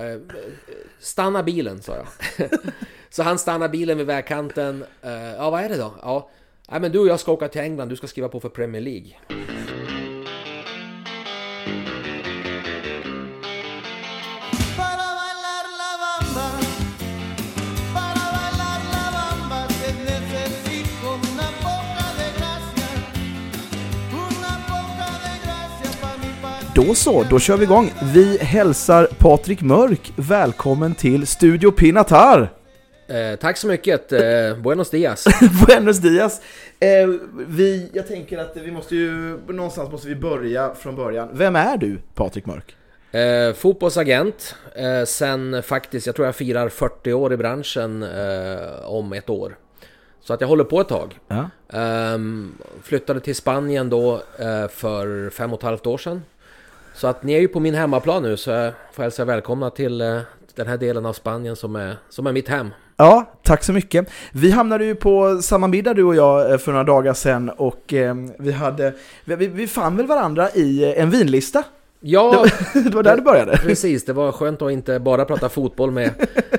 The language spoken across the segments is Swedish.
Eh, stanna bilen, sa jag. så han stannar bilen vid vägkanten. Eh, ja, vad är det då? Ja, men du och jag ska åka till England, du ska skriva på för Premier League. Då så, då kör vi igång. Vi hälsar Patrik Mörk välkommen till Studio Pinatar. Eh, tack så mycket, eh, buenos dias. Buenos dias. Eh, vi, jag tänker att vi måste ju, någonstans måste vi börja från början. Vem är du, Patrik Mörk? Eh, fotbollsagent, eh, sen faktiskt, jag tror jag firar 40 år i branschen eh, om ett år. Så att jag håller på ett tag. Ja. Ehm, flyttade till Spanien då eh, för fem och ett halvt år sedan. Så att ni är ju på min hemmaplan nu så jag får hälsa välkomna till eh, den här delen av Spanien som är, som är mitt hem. Ja, tack så mycket. Vi hamnade ju på samma middag du och jag eh, för några dagar sedan och eh, vi hade, vi, vi- fann väl varandra i en vinlista? Ja, Det var där det började. precis. Det var skönt att inte bara prata fotboll med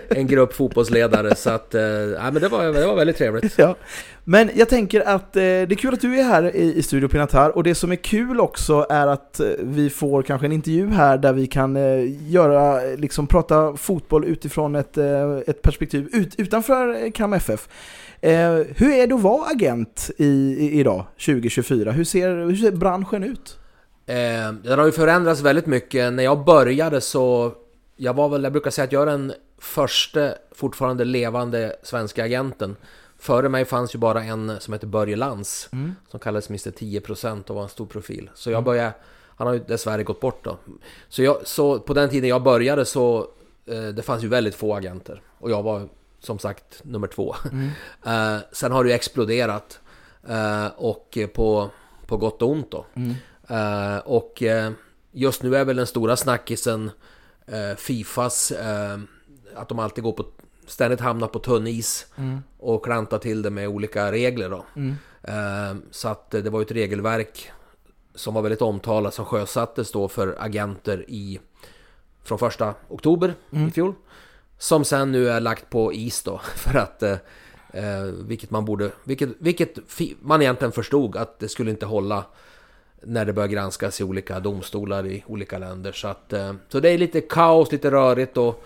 en grupp fotbollsledare. Så att, eh, men det var, det var väldigt trevligt. Ja. Men jag tänker att eh, det är kul att du är här i, i Studio Pinatar och det som är kul också är att eh, vi får kanske en intervju här där vi kan eh, göra, liksom prata fotboll utifrån ett, eh, ett perspektiv ut, utanför eh, Kalmar FF. Hur är det att vara agent i, i, idag, 2024? Hur ser, hur ser branschen ut? Eh, den har ju förändrats väldigt mycket. När jag började så... Jag var väl, jag brukar säga att jag är den första fortfarande levande svenska agenten. Före mig fanns ju bara en som heter Börje Lantz. Som kallades Mr 10% och var en stor profil. Så jag började... Han har ju dessvärre gått bort då. Så, jag, så på den tiden jag började så... Eh, det fanns ju väldigt få agenter. Och jag var som sagt nummer två. Eh, sen har det ju exploderat. Eh, och på, på gott och ont då. Eh, och eh, just nu är väl den stora snackisen eh, Fifas, att de alltid går på, ständigt hamnar på tunn is och klantar till det med olika regler då. Eh, så att det var ju ett regelverk som var väldigt omtalat som sjösattes då för agenter i från första oktober i fjol. Som sen nu är lagt på is då för att eh, vilket man borde, vilket, vilket man egentligen förstod att det skulle inte hålla när det börjar granskas i olika domstolar i olika länder. Så, att, eh, så det är lite kaos, lite rörigt och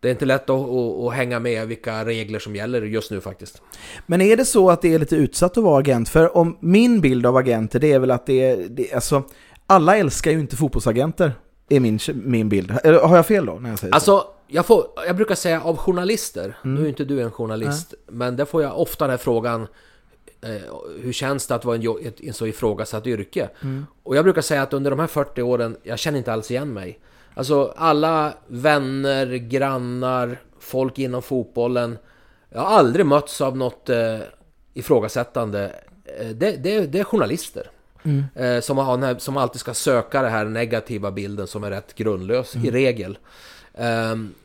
det är inte lätt att, att, att hänga med vilka regler som gäller just nu faktiskt. Men är det så att det är lite utsatt att vara agent? För om min bild av agenter det är väl att det är, det, alltså, alla älskar ju inte fotbollsagenter, är min, min bild. Eller har jag fel då när jag säger så? Alltså, jag, får, jag brukar säga av journalister, nu är inte du en journalist, men där får jag ofta den här frågan hur känns det att vara en, ett, en så ifrågasatt yrke? Och jag brukar säga att under de här 40 åren, jag känner inte alls igen mig. Alltså alla vänner, grannar, folk inom fotbollen. Jag har aldrig mötts av något eh, ifrågasättande. Eh, det, det, det är journalister. Eh, som, har, här- som alltid ska söka den här negativa bilden som är rätt grundlös i regel.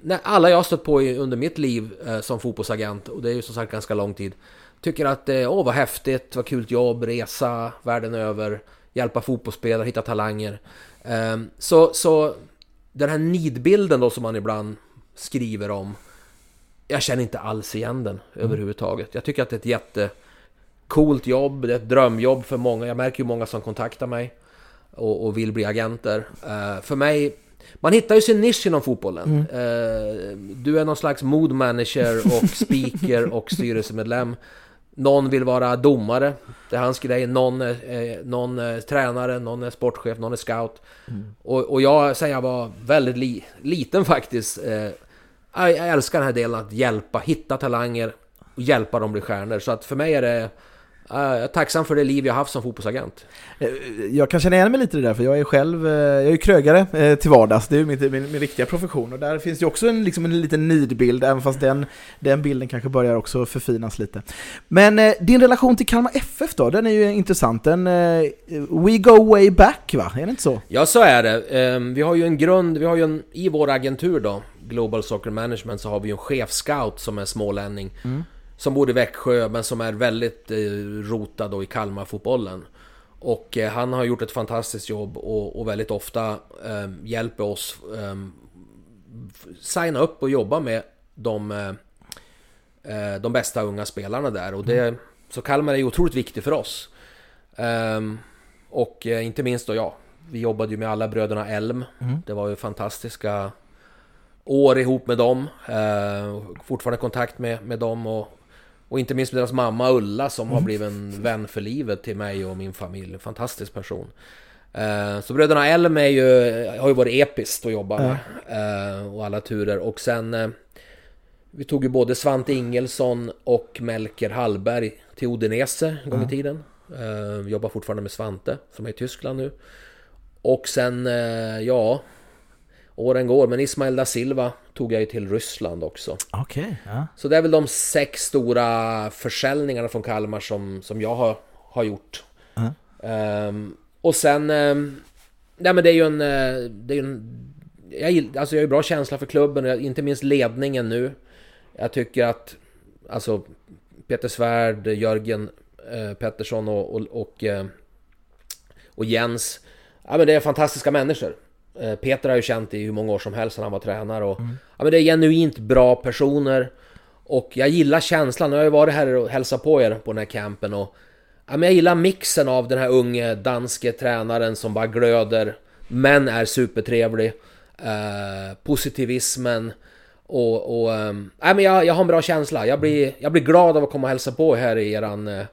Nej, alla jag har stött på under mitt liv eh, som fotbollsagent, och det är ju som sagt ganska lång tid, tycker att eh, åh vad häftigt, vad kul jobb, resa världen över, hjälpa fotbollsspelare, hitta talanger. Ehm, så, så den här nidbilden då som man ibland skriver om, jag känner inte alls igen den överhuvudtaget. Jag tycker att det är ett jättecoolt jobb, det är ett drömjobb för många. Jag märker ju många som kontaktar mig och, och vill bli agenter. Eh, för mig, man hittar ju sin nisch inom fotbollen. Eh, du är någon slags mood manager och speaker och styrelsemedlem. Någon vill vara domare, det är hans grej. Någon är, eh, någon är tränare, någon är sportchef, någon är scout. Och, och jag säger jag var väldigt li, liten faktiskt. Eh, jag jag älskar den här delen att hjälpa, hitta talanger och hjälpa dem bli stjärnor. Så att för mig är det... Jag är tacksam för det liv jag haft som fotbollsagent. Eh, Jag kan känna igen mig lite i det där, för jag är själv eh, jag är krögare eh, till vardags, det är ju min, min, min riktiga profession. Och där finns ju också en, liksom en liten nidbild, även fast den, den bilden kanske börjar också förfinas lite. Men eh, din relation till Kalmar FF då, den är ju intressant. Den, eh, we go way back va, är det inte så? Ja, så är det. Ehm, Vi har ju en grund, vi har ju en, i vår agentur då, Global Soccer Management, så har vi ju en chefscout som är smålänning. Som bor i Växjö, men som är väldigt eh, rotad då i Kalmar-fotbollen. Och eh, han har gjort ett fantastiskt jobb och, och väldigt ofta eh, hjälper oss eh, signa upp och jobba med de, eh, eh, de bästa unga spelarna där. Och det, Så Kalmar är ju otroligt viktig för oss. Ehm, och eh, inte minst då, ja, vi jobbade ju med alla bröderna Elm. Det var ju fantastiska år ihop med dem. Eh, fortfarande kontakt med, med dem och, och inte minst med deras mamma Ulla som har blivit en vän för livet till mig och min familj. Fantastisk person. Eh, så bröderna Elm är ju, har ju varit episkt att jobba med. Eh, och alla turer. Och sen eh, vi tog ju både Svante Ingelsson och Melker Hallberg till Odinese en gång i tiden. Jobbar fortfarande med Svante som är i Tyskland nu. Och sen, ja, åren går. Men Ismail da Silva tog jag ju till Ryssland också. Okej, ja. Så det är väl de sex stora försäljningarna från Kalmar som, som jag har, har gjort. Ehm, och sen... Um, nej men det är ju en... eh, Det är en jag, alltså jag har ju bra känsla för klubben, och inte minst ledningen nu. Jag tycker att... Alltså Peter Svärd, Jörgen eh, Pettersson och, och, och, eh, och Jens. Ja men det är fantastiska människor. Eh, Peter har ju känt i hur många år som helst sedan han var tränare och... Ja men det är genuint bra personer. Och jag gillar känslan, jag har ju varit här och hälsat på er på den här campen och... Ja men jag gillar mixen av den här unge danske tränaren som bara glöder Men är supertrevlig. Eh, Positivismen Och, och ehm, ja, men jag, jag har en bra känsla, jag blir, jag blir glad av att komma och hälsa på här i eran eh,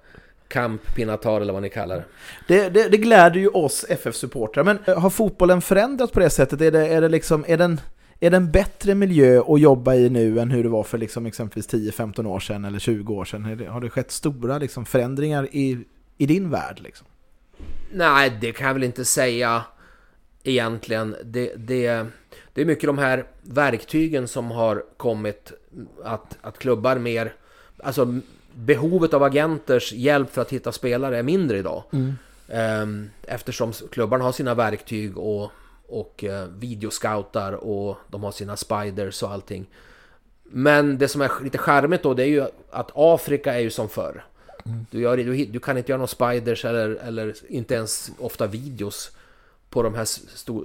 Camp Pinatar eller vad ni kallar det Det, det, det gläder ju oss FF-supportrar, men eh, har fotbollen förändrats på det sättet? Är det, är det liksom, är den, är det en bättre miljö att jobba i nu än hur det var för liksom exempelvis 10-15 år sedan eller 20 år sedan? Har det skett stora liksom förändringar i, i din värld? Liksom? Nej, det kan jag väl inte säga egentligen. Det, det, det är mycket de här verktygen som har kommit att, att klubbar mer... Alltså behovet av agenters hjälp för att hitta spelare är mindre idag. Ehm, Eftersom klubbarna har sina verktyg och, och eh, videoscoutar och de har sina spiders och allting. Men det som är lite charmigt då det är ju att Afrika är ju som förr. Du, gör, du, du kan inte göra några spiders eller, eller inte ens ofta videos på de här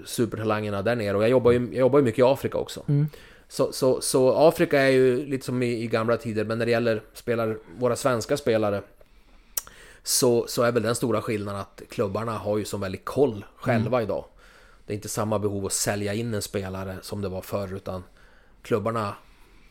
supertalangerna där nere. Och jag jobbar ju, jag jobbar ju mycket i Afrika också. Så, så, så Afrika är ju lite som i, i gamla tider, men när det gäller spelare, våra svenska spelare så, så är väl den stora skillnaden att klubbarna har ju som väldigt koll själva idag. Det är inte samma behov att sälja in en spelare som det var förr, utan klubbarna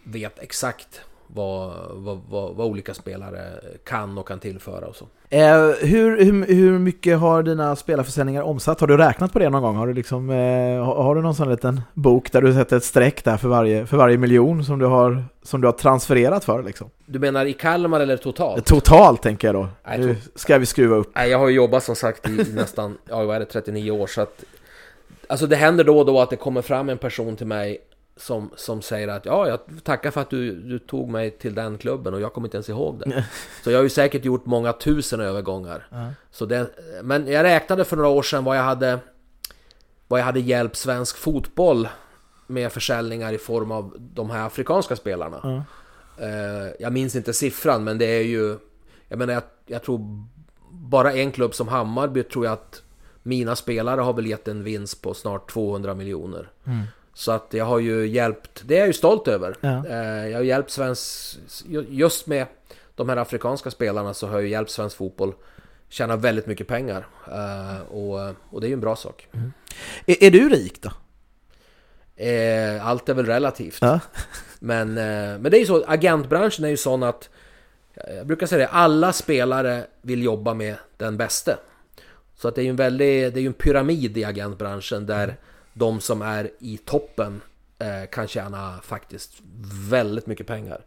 vet exakt vad, vad, vad, vad olika spelare kan och kan tillföra och så. Eh, hur, hur, hur mycket har dina spelarförsäljningar omsatt? Har du räknat på det någon gång? Har du, liksom, eh, har, har du någon sån liten bok där du sätter ett streck där för varje, för varje miljon som du har, som du har transfererat för? Liksom? Du menar i Kalmar eller totalt? Totalt tänker jag då. Nej, Nu ska vi skruva upp. Nej, jag har ju jobbat som sagt i nästan, ja vad är det, 39 år så att Alltså det händer då och då att det kommer fram en person till mig som, som säger att ja, jag tackar för att du, du tog mig till den klubben och jag kommer inte ens ihåg det. Så jag har ju säkert gjort många tusen övergångar. Så det, men jag räknade för några år sedan vad jag hade vad jag hade hjälpt svensk fotboll med försäljningar i form av de här afrikanska spelarna. Eh, jag minns inte siffran men det är ju Jag menar jag, jag tror bara en klubb som Hammarby tror jag att mina spelare har väl gett en vinst på snart 200 miljoner. Så att jag har ju hjälpt, det är jag ju stolt över. Ja. Eh, Jag har hjälpt svensk, just med de här afrikanska spelarna så har jag hjälpt svensk fotboll tjäna väldigt mycket pengar. Eh, Och, och det är ju en bra sak. Är, är du rik då? Eh, Allt är väl relativt. Ja. Men, men det är ju så, agentbranschen är ju sån att Jag brukar säga det, alla spelare vill jobba med den bäste. Så att det är ju en väldigt, det är ju en pyramid i agentbranschen där de som är i toppen eh, kan tjäna faktiskt väldigt mycket pengar.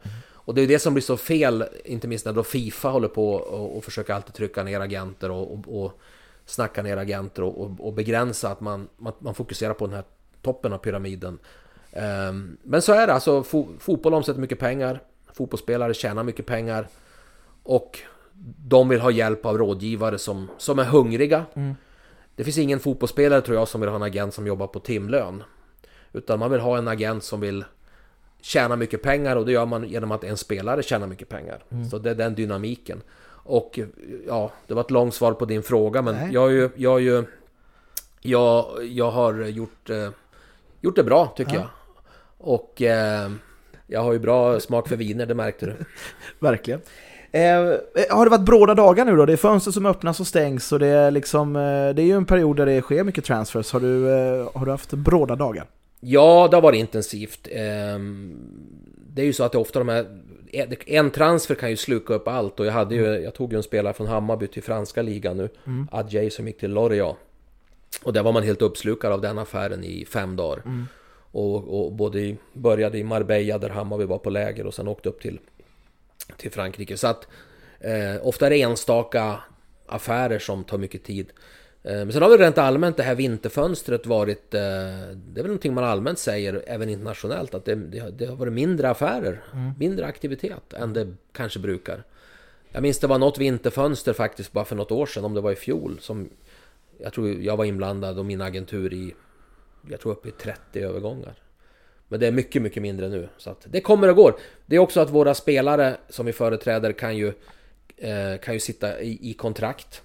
Och det är det som blir så fel, inte minst när då Fifa håller på och, och försöker alltid trycka ner agenter och, och, och snacka ner agenter och, och, och begränsa att man, man, man fokuserar på den här toppen av pyramiden. Um, men så är det, alltså fo, fotboll omsätter mycket pengar, fotbollsspelare tjänar mycket pengar och de vill ha hjälp av rådgivare som, som är hungriga. Mm. Det finns ingen fotbollsspelare tror jag som vill ha en agent som jobbar på timlön. Utan man vill ha en agent som vill tjäna mycket pengar och det gör man genom att en spelare tjänar mycket pengar. Så det är den dynamiken. Och ja, det var ett långt svar på din fråga men Nej. jag har ju, jag har ju jag, jag har gjort, eh, gjort det bra tycker Ja. jag. Och eh, jag har ju bra smak för viner, det märkte du. Verkligen. Eh, har det varit bråda dagar nu då? Det är fönster som öppnas och stängs och det är liksom, eh, det är ju en period där det sker mycket transfers. Har du, eh, har du haft bråda dagar? Ja, det har varit intensivt. Ehm, Det är ju så att det ofta de här... En transfer kan ju sluka upp allt och jag hade ju... Jag tog ju en spelare från Hammarby till franska ligan nu. Adjei som gick till Lorient. Och där var man helt uppslukad av den affären i fem dagar. Och, och både i, började i Marbella där Hammarby var på läger och sen åkte upp till, till Frankrike. Så att eh, ofta är det enstaka affärer som tar mycket tid. Eh, Men sen har väl rent allmänt det här vinterfönstret varit... eh, Det är väl någonting man allmänt säger även internationellt att det, det, har- det har varit mindre affärer, mindre aktivitet än det kanske brukar. Jag minns det var något vinterfönster faktiskt bara för något år sedan, om det var i fjol, som jag tror jag var inblandad och min agentur i, jag tror uppe i 30 övergångar. Men det är mycket, mycket mindre nu. Så att det kommer och går. Det är också att våra spelare som vi företräder kan ju, eh, kan ju sitta i, i kontrakt.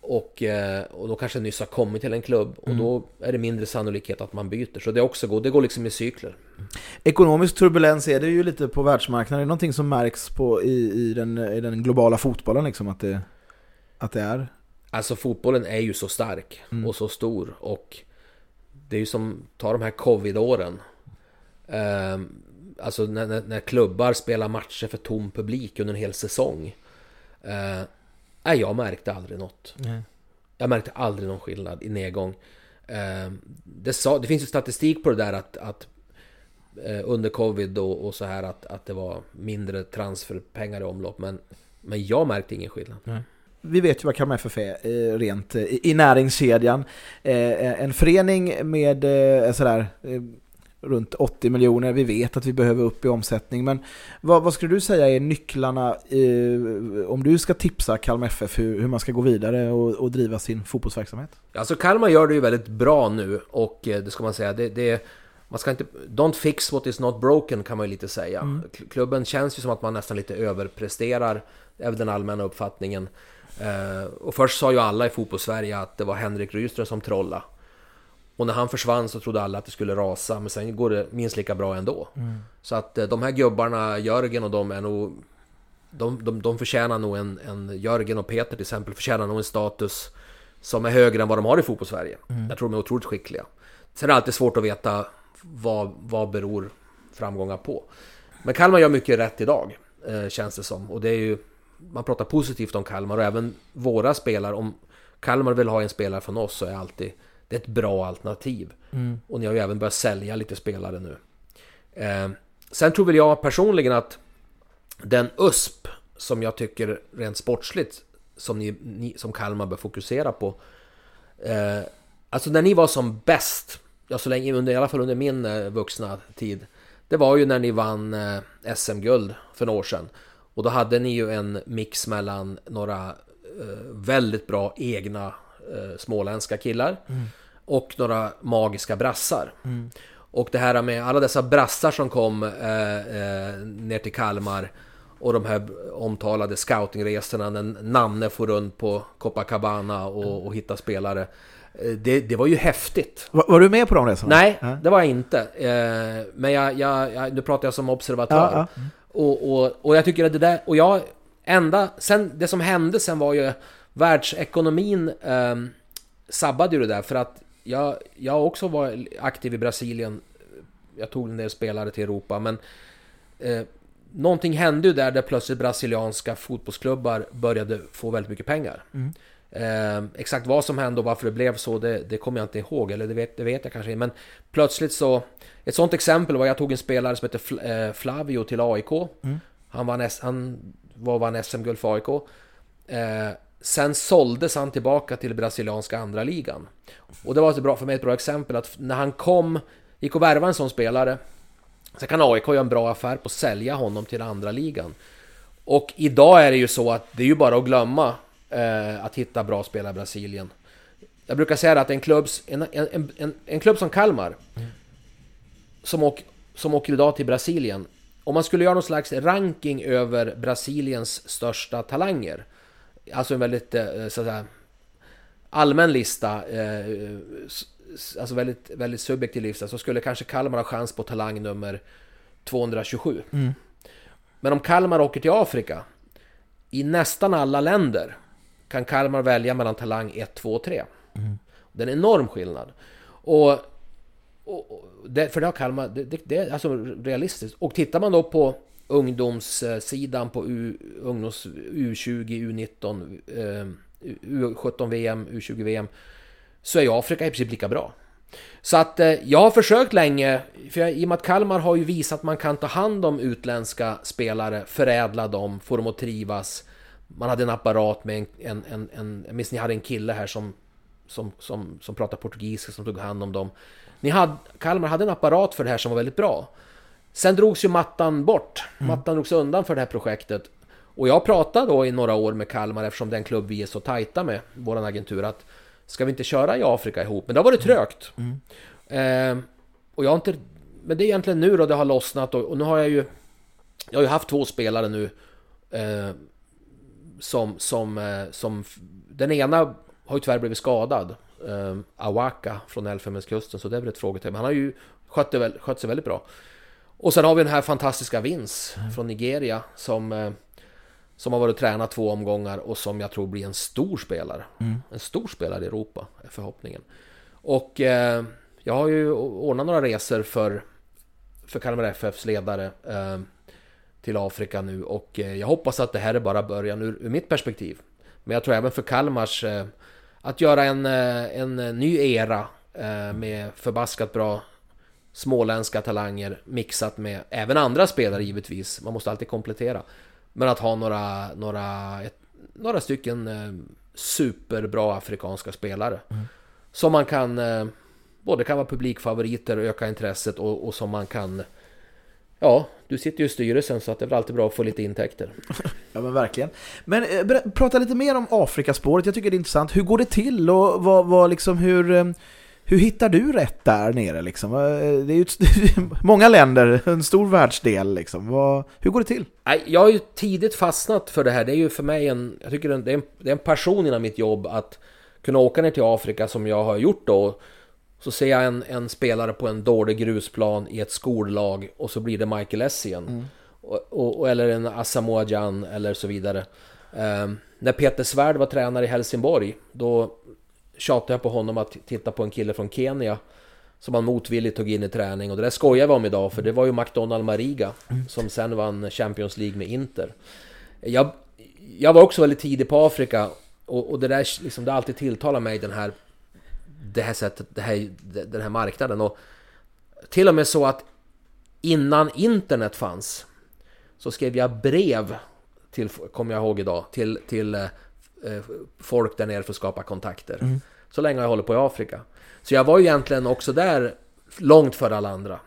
Och, eh, och då kanske nyss har kommit till en klubb och då är det mindre sannolikhet att man byter. Så det är också går, det går liksom i cykler. Ekonomisk turbulens är det ju lite på världsmarknaden. Är det någonting som märks på, i, i, den, i den globala fotbollen liksom? Att det, att det är? Alltså fotbollen är ju så stark och så stor och det är ju som, ta de här covid-åren. Ehm, alltså när, när, när klubbar spelar matcher för tom publik under en hel säsong. Nej, jag märkte aldrig något. Jag märkte aldrig någon skillnad i nedgång. Ehm, det, sa, det finns ju statistik på det där att, att eh, under covid och, och så här att, att det var mindre transferpengar i omlopp. Men, men jag märkte ingen skillnad. Vi vet ju vad Kalmar FF är eh, rent eh, i, näringskedjan. Eh, en förening med eh, sådär, eh, runt 80 miljoner. Vi vet att vi behöver upp i omsättning. Men vad, vad skulle du säga är nycklarna eh, om du ska tipsa Kalmar FF hur, hur man ska gå vidare och, och driva sin fotbollsverksamhet? Alltså Kalmar gör det ju väldigt bra nu och eh, det ska man säga, det, det man ska inte... Don't fix what is not broken kan man ju lite säga. Kl- Klubben känns ju som att man nästan lite överpresterar, väl den allmänna uppfattningen. Eh, och först sa ju alla i fotbollssverige att det var Henrik Rydström som trolla. Och när han försvann så trodde alla att det skulle rasa, men sen går det minst lika bra ändå. Så att eh, de här gubbarna, Jörgen och de är nog... De, de, de förtjänar nog en, en... Jörgen och Peter till exempel förtjänar nog en status som är högre än vad de har i fotbollssverige. Jag tror de är otroligt skickliga. Sen är det alltid svårt att veta vad, vad beror framgångar på. Men Kalmar gör mycket rätt idag, eh, känns det som. Och det är ju... Man pratar positivt om Kalmar och även våra spelare. Om Kalmar vill ha en spelare från oss så är alltid det är ett bra alternativ. Och ni har ju även börjat sälja lite spelare nu. Eh, sen tror väl jag personligen att den USP som jag tycker rent sportsligt som, ni, ni, som Kalmar bör fokusera på. Eh, alltså när ni var som bäst, ja, så länge, under, i alla fall under min eh, vuxna tid. Det var ju när ni vann eh, SM-guld för några år sedan. Och då hade ni ju en mix mellan några eh, väldigt bra egna småländska killar och några magiska brassar. Och det här med alla dessa brassar som kom eh, eh, ner till Kalmar och de här omtalade scoutingresorna när Nanne får runt på Copacabana och, och hitta spelare. Eh, Det, det var ju häftigt. Var, var du med på de resorna? Nej, Ja. det var jag inte. Eh, Men jag, jag, jag, nu pratar jag som observatör. Ja, ja. Och, och, och jag tycker att det där, och jag, ända, sen, det som hände sen var ju världsekonomin eh, sabbade ju det där för att jag, jag också var aktiv i Brasilien. Jag tog en del spelare till Europa men eh, Någonting hände ju där, där plötsligt brasilianska fotbollsklubbar började få väldigt mycket pengar. Eh, exakt vad som hände och varför det blev så, det, det kommer jag inte ihåg. Eller det vet, det vet jag kanske inte. Men plötsligt så... Ett sånt exempel var jag tog en spelare som heter Fl- eh, Flavio till AIK. Han, vann, han var vann SM-guld för AIK. Eh, sen såldes han tillbaka till brasilianska andra ligan. Och det var ett bra, för mig ett bra exempel att när han kom, gick och värvade en sån spelare. Så kan AIK göra en bra affär på att sälja honom till andra ligan. Och idag är det ju så att det är ju bara att glömma eh, att hitta bra spelare i Brasilien. Jag brukar säga att en, klubbs, en, en, en, en klubb som Kalmar som, åk, som åker idag till Brasilien. Om man skulle göra någon slags ranking över Brasiliens största talanger. Alltså en väldigt eh, så att säga, allmän lista. Eh, alltså väldigt, väldigt subjektiv lista, så skulle kanske Kalmar ha chans på talang nummer 227. Men om Kalmar åker till Afrika, i nästan alla länder kan Kalmar välja mellan talang 1, 2 och 3. Det är en enorm skillnad. Och, och, det, för det har Kalmar, det, det, det är alltså realistiskt. Och tittar man då på ungdomssidan på U, ungdoms, U20, U19, U17-VM, U20-VM så är ju Afrika i princip lika bra. Så att eh, jag har försökt länge, för jag, i och med att Kalmar har ju visat att man kan ta hand om utländska spelare, förädla dem, få dem att trivas. Man hade en apparat med en, en, en, en jag minns ni hade en kille här som, som, som, som pratade portugisiska som tog hand om dem. Ni hade, Kalmar hade en apparat för det här som var väldigt bra. Sen drogs ju mattan bort. Mattan drogs undan för det här projektet. Och jag pratade då i några år med Kalmar eftersom den klubb vi är så tajta med, våran agentur, att ska vi inte köra i Afrika ihop? Men det har varit trögt. Eh, och jag har inte... Men det är egentligen nu då det har lossnat och, och nu har jag ju... Jag har ju haft två spelare nu eh, som, som, eh, som... Den ena har ju tyvärr blivit skadad. Eh, Awaka från Elfenbenskusten, så det är väl ett frågetecken. Men han har ju skött, det väl, skött sig väldigt bra. Och sen har vi den här fantastiska Vince från Nigeria som, eh, som har varit tränad två omgångar och som jag tror blir en stor spelare. En stor spelare i Europa är förhoppningen. Och eh, jag har ju ordnat några resor för, för Kalmar FFs ledare eh, till Afrika nu och eh, jag hoppas att det här är bara början ur, ur mitt perspektiv. Men jag tror även för Kalmars eh, att göra en, en ny era med förbaskat bra småländska talanger mixat med även andra spelare givetvis. Man måste alltid komplettera. Men att ha några, några, ett, några stycken eh, superbra afrikanska spelare. Som man kan, eh, både kan vara publikfavoriter och öka intresset och, och som man kan Ja, du sitter ju i styrelsen så att det är väl alltid bra att få lite intäkter. Ja men verkligen. Men eh, prata lite mer om Afrikaspåret, jag tycker det är intressant. Hur går det till och vad, vad liksom, hur, eh, hur hittar du rätt där nere liksom? Eh, Det är ju många länder, en stor världsdel liksom. Hur går det till? Jag har ju tidigt fastnat för det här. Det är ju för mig en... Jag tycker det är en, det är en passion inom mitt jobb att kunna åka ner till Afrika som jag har gjort då. Så ser jag en, en spelare på en dålig grusplan i ett skollag och så blir det Michael Essien. Och, och, och, eller en Asamoah Gyan eller så vidare. Ehm, när Peter Svärd var tränare i Helsingborg, då tjatade jag på honom att titta på en kille från Kenya som han motvilligt tog in i träning och det där skojar vi om idag för det var ju McDonald Mariga som sen vann Champions League med Inter. Jag, jag var också väldigt tidig på Afrika och, och det där liksom, det har alltid tilltalat mig den här det här sättet, det här, den här marknaden och till och med så att innan internet fanns så skrev jag brev till, kommer jag ihåg idag, till, till eh, folk där nere för att skapa kontakter. Så länge jag hållit på i Afrika. Så jag var ju egentligen också där långt före alla andra.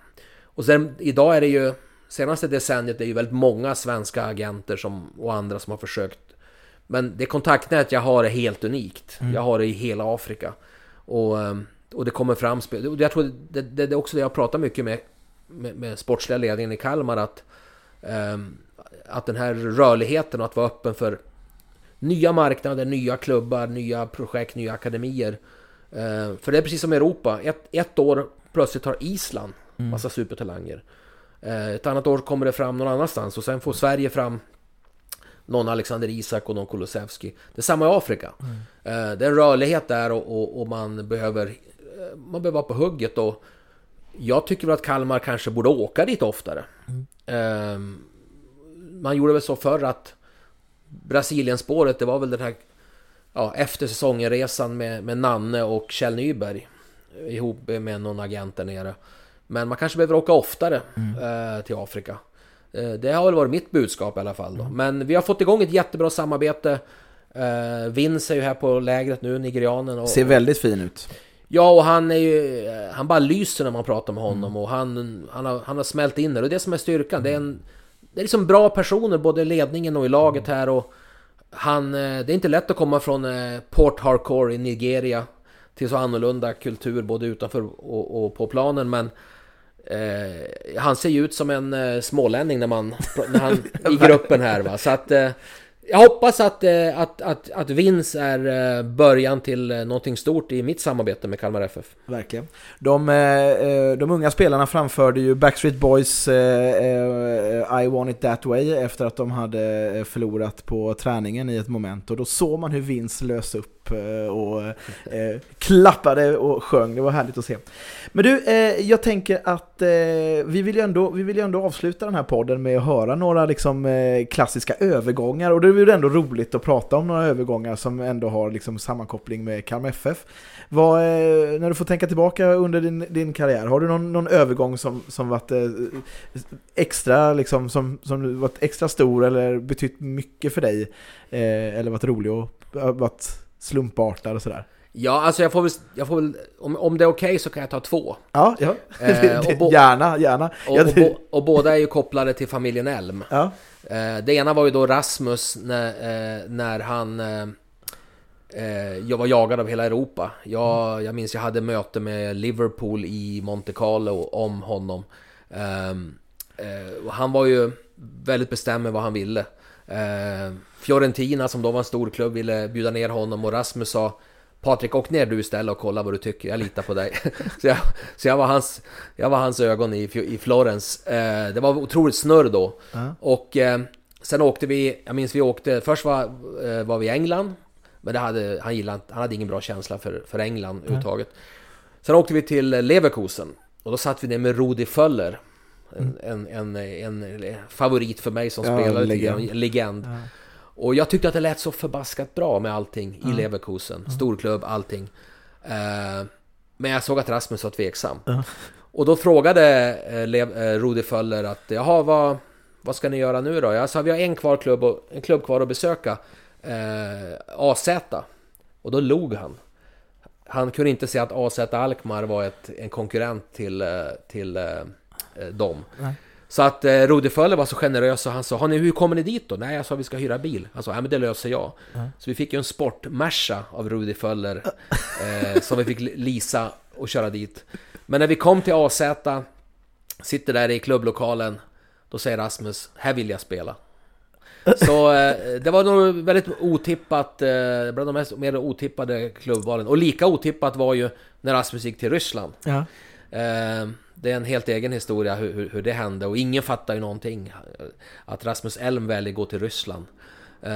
Och sen idag är det ju, senaste decenniet det är ju väldigt många svenska agenter som, och andra som har försökt. Men det kontaktnät jag har är helt unikt. Jag har det i hela Afrika. Och, eh, och det kommer fram Jag tror det, det, det är också det jag pratar mycket med, med, med sportsliga ledningen i Kalmar att ehm, att den här rörligheten och att vara öppen för nya marknader, nya klubbar, nya projekt, nya akademier. Eh, för det är precis som Europa. Ett, ett år plötsligt har Island massa supertalanger. Eh, ett annat år kommer det fram någon annanstans och sen får Sverige fram någon Alexander Isak och någon Kulusevski. Det är samma i Afrika. Eh, det är en rörlighet där och, och, och man behöver eh, man behöver vara på hugget och jag tycker väl att Kalmar kanske borde åka dit oftare. Ehm, man gjorde väl så förr att Brasilienspåret, det var väl den här ja, efter säsongen-resan med, med Nanne och Kjell Nyberg ihop med någon agent där nere. Men man kanske behöver åka oftare eh, till Afrika. Eh, det har väl varit mitt budskap i alla fall. Då. Men vi har fått igång ett jättebra samarbete. Eh, Vince är ju här på lägret nu, nigerianen. Och, Ser väldigt fin ut. Ja, och han är ju... Han bara lyser när man pratar med honom och han, han, har, han har smält in. Och det är det som är styrkan. Det är, en, det är liksom bra personer, både i ledningen och i laget här. Och han, eh, det är inte lätt att komma från eh, Port Harcourt i Nigeria till så annorlunda kultur både utanför och, och på planen. Men eh, han ser ju ut som en eh, smålänning när man... När han, I gruppen här va. Så att... Eh, jag hoppas att, eh, att, att, att Vince är eh, början till eh, någonting stort i mitt samarbete med Kalmar FF. Verkligen. De, de unga spelarna framförde ju Backstreet Boys I want it that way efter att de hade förlorat på träningen i ett moment och då såg man hur Vinst lös upp Eh, och eh, klappade och sjöng. Det var härligt att se. Men du, eh, jag tänker att eh, vi, vill ju ändå, vi vill ju ändå avsluta den här podden med att höra några liksom, eh, klassiska övergångar och det är ju ändå roligt att prata om några övergångar som ändå har liksom, sammankoppling med Kalmar FF. Vad, eh, när du får tänka tillbaka under din, din karriär, har du någon, någon övergång som, som varit eh, extra, liksom, som, som varit extra stor eller betytt mycket för dig? Eh, eller varit rolig och eh, varit slumpartad och sådär? Ja, alltså jag får väl, jag får väl om, om det är okej så kan jag ta två. Ja, ja. Eh, bo- gärna, gärna. Och, och, bo, och båda är ju kopplade till familjen Elm. ja. Eh, det ena var ju då Rasmus när, eh, när han eh, eh, jag var jagad av hela Europa. Jag, jag minns jag hade möte med Liverpool i Monte Carlo om honom. Ehm, eh, han var ju väldigt bestämd med vad han ville. Eh, Fiorentina som då var en stor klubb ville bjuda ner honom och Rasmus sa Patrik, åk ner du istället och kolla vad du tycker, jag litar på dig. så jag, så jag, var, hans, jag var hans ögon i, i Florens. Eh, det var otroligt snurr då. Ja. Och eh, sen åkte vi, jag minns vi åkte, först var, eh, var vi i England. Men det hade, han, gillade, han hade ingen bra känsla för, för England överhuvudtaget. Sen åkte vi till Leverkusen. Och då satt vi ner med Rudi Föller. En, en, en, en, favorit för mig som Ja, spelare, legend. legend. en legend. Och jag tyckte att det lät så förbaskat bra med allting i Leverkusen. Storklubb, allting. Eh, men jag såg att Rasmus var tveksam. Och då frågade eh, eh, Rudi Föller att jaha, vad, vad ska ni göra nu då? Jag sa vi har en, kvar klubb och, en klubb kvar att besöka. AZ. Och då log han. Han kunde inte säga att AZ Alkmaar var ett, en konkurrent till, till dem. Nej. Så att eh, Rudi Föller var så generös och han sa, "Har ni, hur kommer ni dit då? Nej, jag sa vi ska hyra bil. Han sa, nej men det löser jag. Så vi fick ju en sportmersa av Rudi Föller eh, som vi fick lisa och köra dit. Men när vi kom till AZ, sitter där i klubblokalen, då säger Rasmus, här vill jag spela. Så eh, det var nog väldigt otippat, eh, bland de mest, mer otippade klubbvalen. Och lika otippat var ju när Rasmus gick till Ryssland. Ja. Eh, det är en helt egen historia hur, hur, hur det hände och ingen fattar ju någonting. Att Rasmus Elm väljer gå till Ryssland. Eh,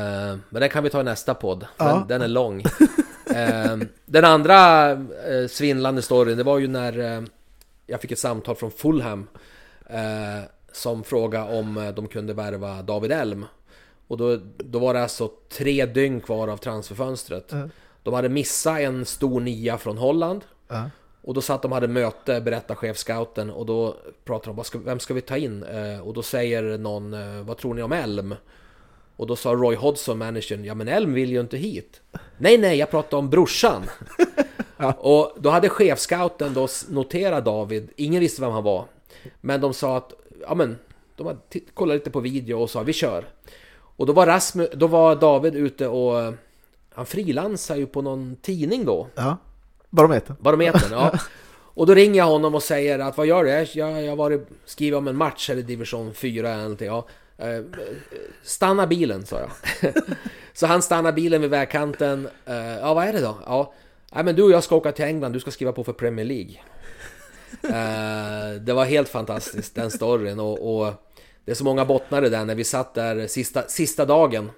men den kan vi ta i nästa podd. Den, Ja. den är lång. Eh, den andra svindlande storyn, det var ju när jag fick ett samtal från Fulham. Som frågade om de kunde värva David Elm. Och då, då var det alltså tre dygn kvar av transferfönstret. Ja. De hade missat en stor nia från Holland. Ja. Och då satt de hade möte, berättar chefscouten och då pratar de ska, vem ska vi ta in? Eh, och då säger någon, eh, vad tror ni om Elm? Och då sa Roy Hodgson, managern, ja men Elm vill ju inte hit. Nej, nej, jag pratar om brorsan. Och då hade chefscouten då noterat David, ingen visste vem han var. Men de sa att, ja men, de kollat lite på video och sa vi kör. Och då var, Rasmus, då var David ute och, eh, han frilansar ju på någon tidning då. ja. Barometern. Barometern, ja. Och då ringer jag honom och säger att vad gör du? Jag, har varit skrivit om en match här i division 4 eller någonting. Ja. Eh, Stanna bilen, sa jag. Så han stannar bilen vid vägkanten. Eh, Ja, vad är det då? Ja, men du och jag ska åka till England, du ska skriva på för Premier League. Eh, Det var helt fantastiskt, den storyn. Och, och det är så många bottnar i den när vi satt där sista, sista dagen.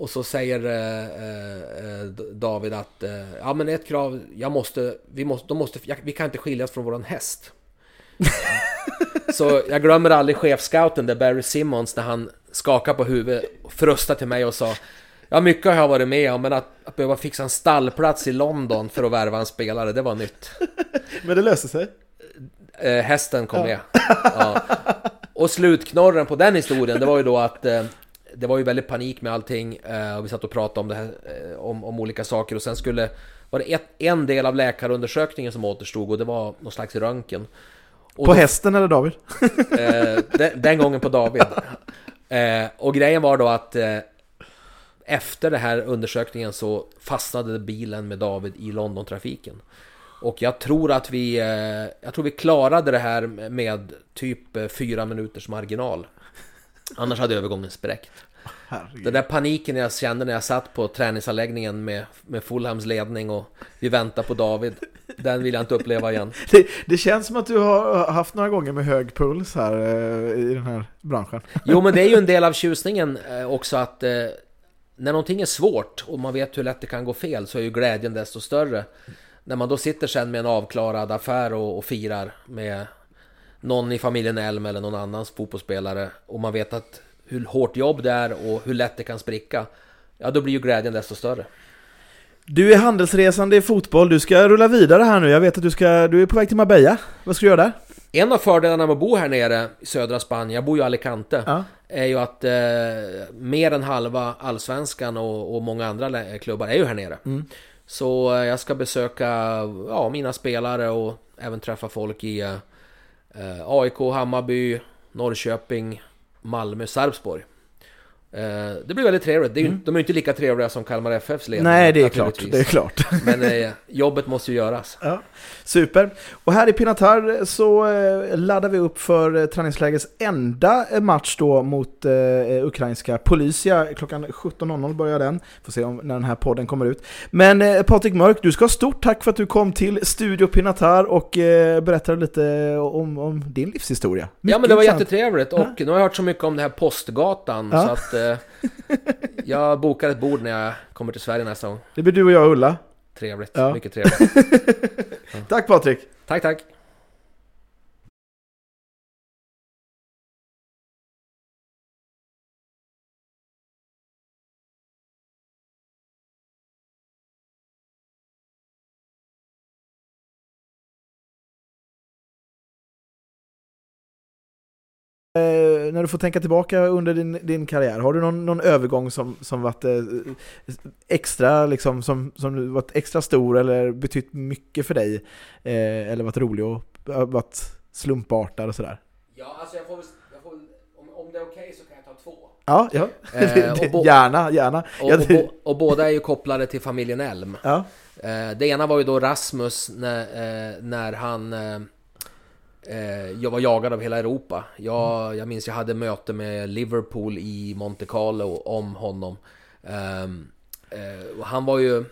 Och så säger eh, eh, David att eh, ja men ett krav, jag måste, vi måste, de måste, jag, vi kan inte skiljas från våran häst. så jag glömmer aldrig chefscouten där Barry Simmons när han skakade på huvudet och frustade till mig och sa Ja mycket har jag varit med om men att, att behöva fixa en stallplats i London för att värva en spelare, det var nytt. Men det löser sig. Eh, hästen kom med. Ja. Och slutknorren på den historien, det var ju då att eh, det var ju väldigt panik med allting eh, och vi satt och pratade om det här, eh, om, om olika saker och sen skulle var det ett, en del av läkarundersökningen som återstod och det var någon slags röntgen. Och På då- hästen eller David? Eh, den, den gången på David. Och grejen var då att efter den här undersökningen så fastnade bilen med David i Londontrafiken. Och jag tror att vi, jag tror vi klarade det här med typ fyra minuters marginal. Annars hade övergången spräckt. Herregud. Den där paniken jag kände när jag satt på träningsanläggningen med, med Fulhams ledning och vi väntar på David. Den vill jag inte uppleva igen. Det, det känns som att du har haft några gånger med hög puls här eh, i den här branschen. Jo, men det är ju en del av tjusningen eh, också att eh, när någonting är svårt och man vet hur lätt det kan gå fel så är ju glädjen desto större. När man då sitter sen med en avklarad affär och, och firar med någon i familjen Elm eller någon annans fotbollsspelare och man vet att hur hårt jobb det är och hur lätt det kan spricka. Ja, då blir ju glädjen desto större. Du är handelsresande i fotboll, du ska rulla vidare här nu. Jag vet att du, ska, du är på väg till Marbella. Vad ska du göra där? En av fördelarna med att bo här nere i södra Spanien, jag bor ju i Alicante, Ja. är ju att eh, mer än halva allsvenskan och, och många andra klubbar är ju här nere. Så eh, jag ska besöka ja, mina spelare och även träffa folk i eh, Eh, AIK, Hammarby, Norrköping, Malmö, Sarpsborg. Eh, det blir väldigt trevligt. Är ju, De är ju inte lika trevliga som Kalmar FFs ledning. Nej, det är klart. Det är klart. Men eh, jobbet måste ju göras. Ja, super. Och här i Pinatar så eh, laddar vi upp för eh, träningslägets enda eh, match då mot eh, ukrainska Polisia. Klockan 17.00 börjar den. Får se om när den här podden kommer ut. Men eh, Patrik Mörk, du ska ha stort tack för att du kom till Studio Pinatar och eh, berättade lite om, om din livshistoria. Ja Mycket men det var intressant. jättetrevligt och nu har jag hört så mycket om det här Postgatan Ja. så att eh, jag bokar ett bord när jag kommer till Sverige nästa gång. Det blir du och jag och Ulla. Trevligt, Ja. mycket trevligt. Tack Patrik! Tack, tack. När du får tänka tillbaka under din, din karriär, har du någon, någon övergång som, som varit eh, extra, liksom, som, som varit extra stor eller betytt mycket för dig? Eh, eller varit rolig och eh, varit slumpartad och sådär? Ja, alltså jag får, jag får om, om det är okej så kan jag ta två. Ja, ja. Eh, och gärna, gärna. Och, och, bo, och båda är ju kopplade till familjen Elm. ja. Eh, det ena var ju då Rasmus när, eh, när han eh, eh, jag var jagad av hela Europa. Jag, jag minns jag hade möte med Liverpool i Monte Carlo om honom. Ehm, eh, han var ju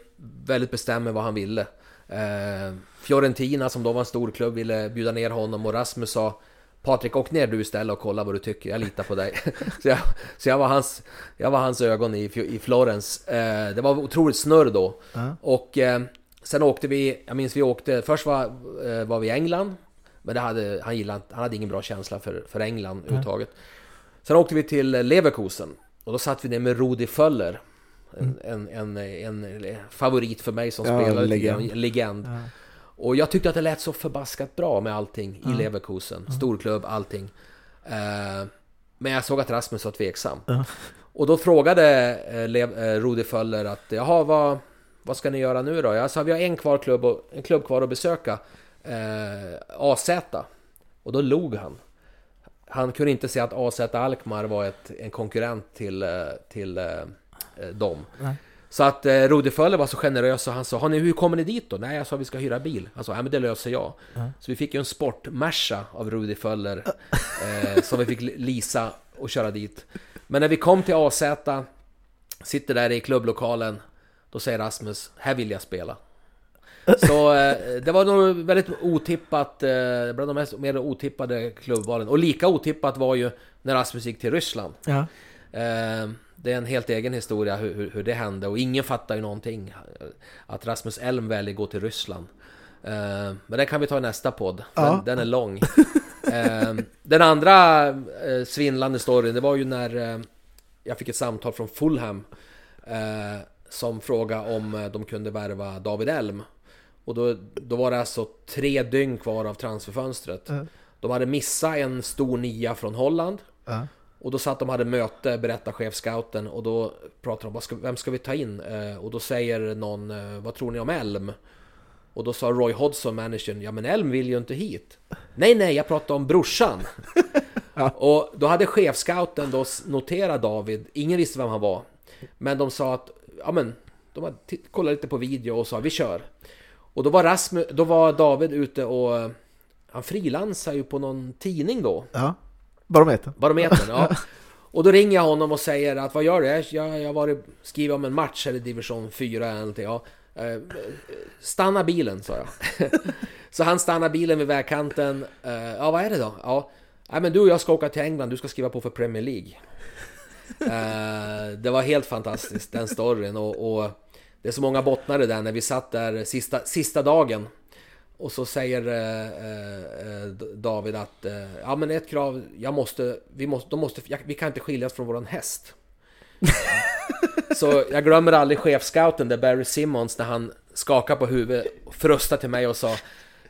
väldigt bestämd med vad han ville. Eh, Fiorentina som då var en stor klubb ville bjuda ner honom och Rasmus sa Patrik, åk ner du istället och kolla vad du tycker, jag litar på dig. så jag, så jag, var, hans, jag var hans ögon i, i Florens. Eh, det var otroligt snurr då. Ja. Och eh, sen åkte vi, jag minns vi åkte, först var, eh, var vi i England. Men det hade, han, gillade, han hade ingen bra känsla för, för England överhuvudtaget. Sen åkte vi till Leverkusen. Och då satt vi ner med Rudi Föller. En, en, en, en favorit för mig som Ja, spelare, legend. legend. legend. Ja. Och jag tyckte att det lät så förbaskat bra med allting i Leverkusen. Storklubb, allting. Eh, men jag såg att Rasmus var tveksam. Ja. Och då frågade eh, Rudi Föller att jaha, vad, vad ska ni göra nu då? Jag sa vi har en, kvar klubb och, en klubb kvar att besöka. Eh, AZ. Och då log han. Han kunde inte säga att AZ Alkmaar var ett, en konkurrent till, eh, till eh, eh, dem. Nej. Så att eh, Rudi Föller var så generös och han sa har ni, hur kommer ni dit då? Nej, jag sa vi ska hyra bil. Han sa ja men det löser jag. Så vi fick ju en sportmersa av Rudi Föller eh, som vi fick lisa och köra dit. Men när vi kom till AZ, sitter där i klubblokalen, då säger Rasmus här vill jag spela. Så eh, det var nog väldigt otippat, eh, bland de mest, mer otippade klubbvalen. Och lika otippat var ju när Rasmus gick till Ryssland. Ja. Eh, det är en helt egen historia hur, hur, det hände och ingen fattar ju någonting. Att Rasmus Elm väljer gå till Ryssland. Men det kan vi ta i nästa podd. Den, Ja. den är lång. Den andra svindlande storyn, det var ju när jag fick ett samtal från Fulham. Som frågade om de kunde värva David Elm. Och då, då var det alltså tre dygn kvar av transferfönstret. Ja. De hade missat en stor nia från Holland. Ja. Och då satt de och hade möte, berättar chefscouten och då pratar de ska, vem ska vi ta in? Eh, och då säger någon, eh, vad tror ni om Elm? Och då sa Roy Hodgson, managern, ja men Elm vill ju inte hit. Nej, nej, jag pratar om brorsan. Och då hade chefscouten då noterat David, ingen visste vem han var. Men de sa att, ja men, de kollat lite på video och sa vi kör. Och då var, Rasmus, då var David ute och, han frilansar ju på någon tidning då. ja. Barometern. Barometern, ja. Och då ringer jag honom och säger att vad gör du? Jag, har varit, skrivit om en match här i division 4 eller någonting. Ja, eh, stanna bilen, sa jag. så han stannar bilen vid vägkanten. Eh, ja, vad är det då? Ja, nej, men du och jag ska åka till England, du ska skriva på för Premier League. Eh, det var helt fantastiskt, den storyn. Och, och det är så många bottnar i den när vi satt där sista, sista dagen. Och så säger eh, eh, David att eh, ja men ett krav, jag måste, vi, måste, de måste, jag, vi kan inte skiljas från våran häst. så jag glömmer aldrig chefscouten där Barry Simmons när han skakade på huvudet, frustade till mig och sa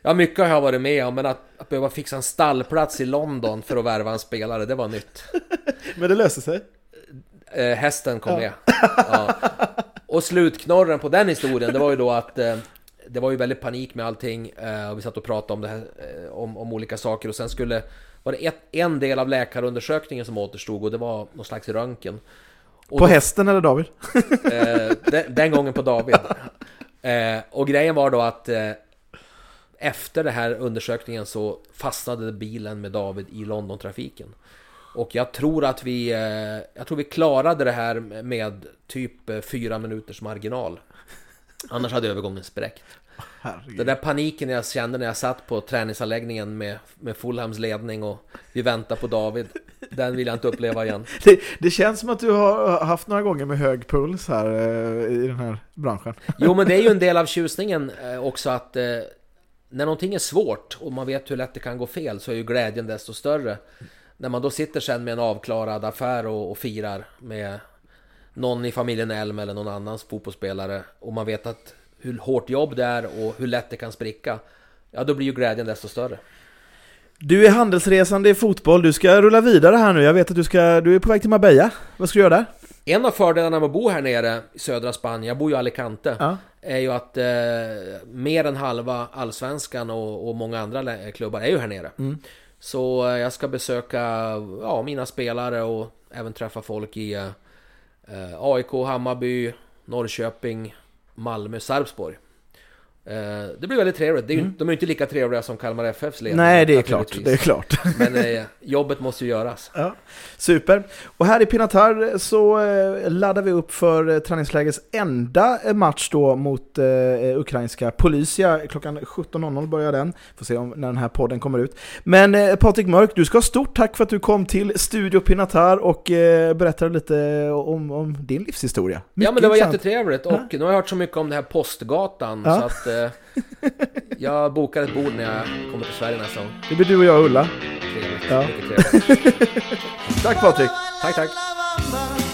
Ja mycket har jag varit med om men att, att behöva fixa en stallplats i London för att värva en spelare, det var nytt. Men det löste sig. Eh, hästen kom med. Ja. Och slutknorren på den historien, det var ju då att eh, det var ju väldigt panik med allting eh, och vi satt och pratade om det här, eh, om, om olika saker och sen skulle var det ett, en del av läkarundersökningen som återstod och det var någon slags röntgen. Och På då- hästen eller David? Eh, den, den gången på David. Eh, och grejen var då att efter den här undersökningen så fastnade bilen med David i Londontrafiken. Och jag tror att vi, eh, jag tror vi klarade det här med typ eh, fyra minuters marginal. Annars hade övergången spräckt. Den där paniken jag kände när jag satt på träningsanläggningen med, med Fulhams ledning och vi väntar på David. Den vill jag inte uppleva igen. Det, det känns som att du har haft några gånger med hög puls här eh, i den här branschen. Jo, men det är ju en del av tjusningen också att när någonting är svårt och man vet hur lätt det kan gå fel så är ju glädjen desto större. När man då sitter sen med en avklarad affär och, och firar med någon i familjen Elm eller någon annans fotbollsspelare och man vet att hur hårt jobb det är och hur lätt det kan spricka. Ja, då blir ju glädjen desto större. Du är handelsresande i fotboll, du ska rulla vidare här nu. Jag vet att du, ska, du är på väg till Marbella. Vad ska du göra där? En av fördelarna med att bo här nere i södra Spanien, jag bor ju i Alicante, Ja. är ju att eh, mer än halva allsvenskan och, och många andra klubbar är ju här nere. Så eh, jag ska besöka ja, mina spelare och även träffa folk i eh, eh, AIK, Hammarby, Norrköping, Malmö, Sarpsborg. Eh, det blir väldigt trevligt. Ju, De är ju inte lika trevliga som Kalmar FFs ledning. Nej, det är klart. Det är klart. Men eh, jobbet måste ju göras. Ja, super. Och här i Pinatar så eh, laddar vi upp för eh, träningslägets enda eh, match då mot eh, ukrainska Polisia. Klockan 17.00 börjar den. Får se om när den här podden kommer ut. Men eh, Patrik Mörk, du ska ha stort tack för att du kom till Studio Pinatar och eh, berättade lite om, om din livshistoria. Ja Mycket men det var intressant. jättetrevligt och nu har jag hört så mycket om det här Postgatan Ja. så att eh, jag bokar ett bord när jag kommer till Sverige nästa gång. Det blir du och jag och Ulla. Trevligt. Ja. Mycket trevligt. Tack Patrik! Tack, tack.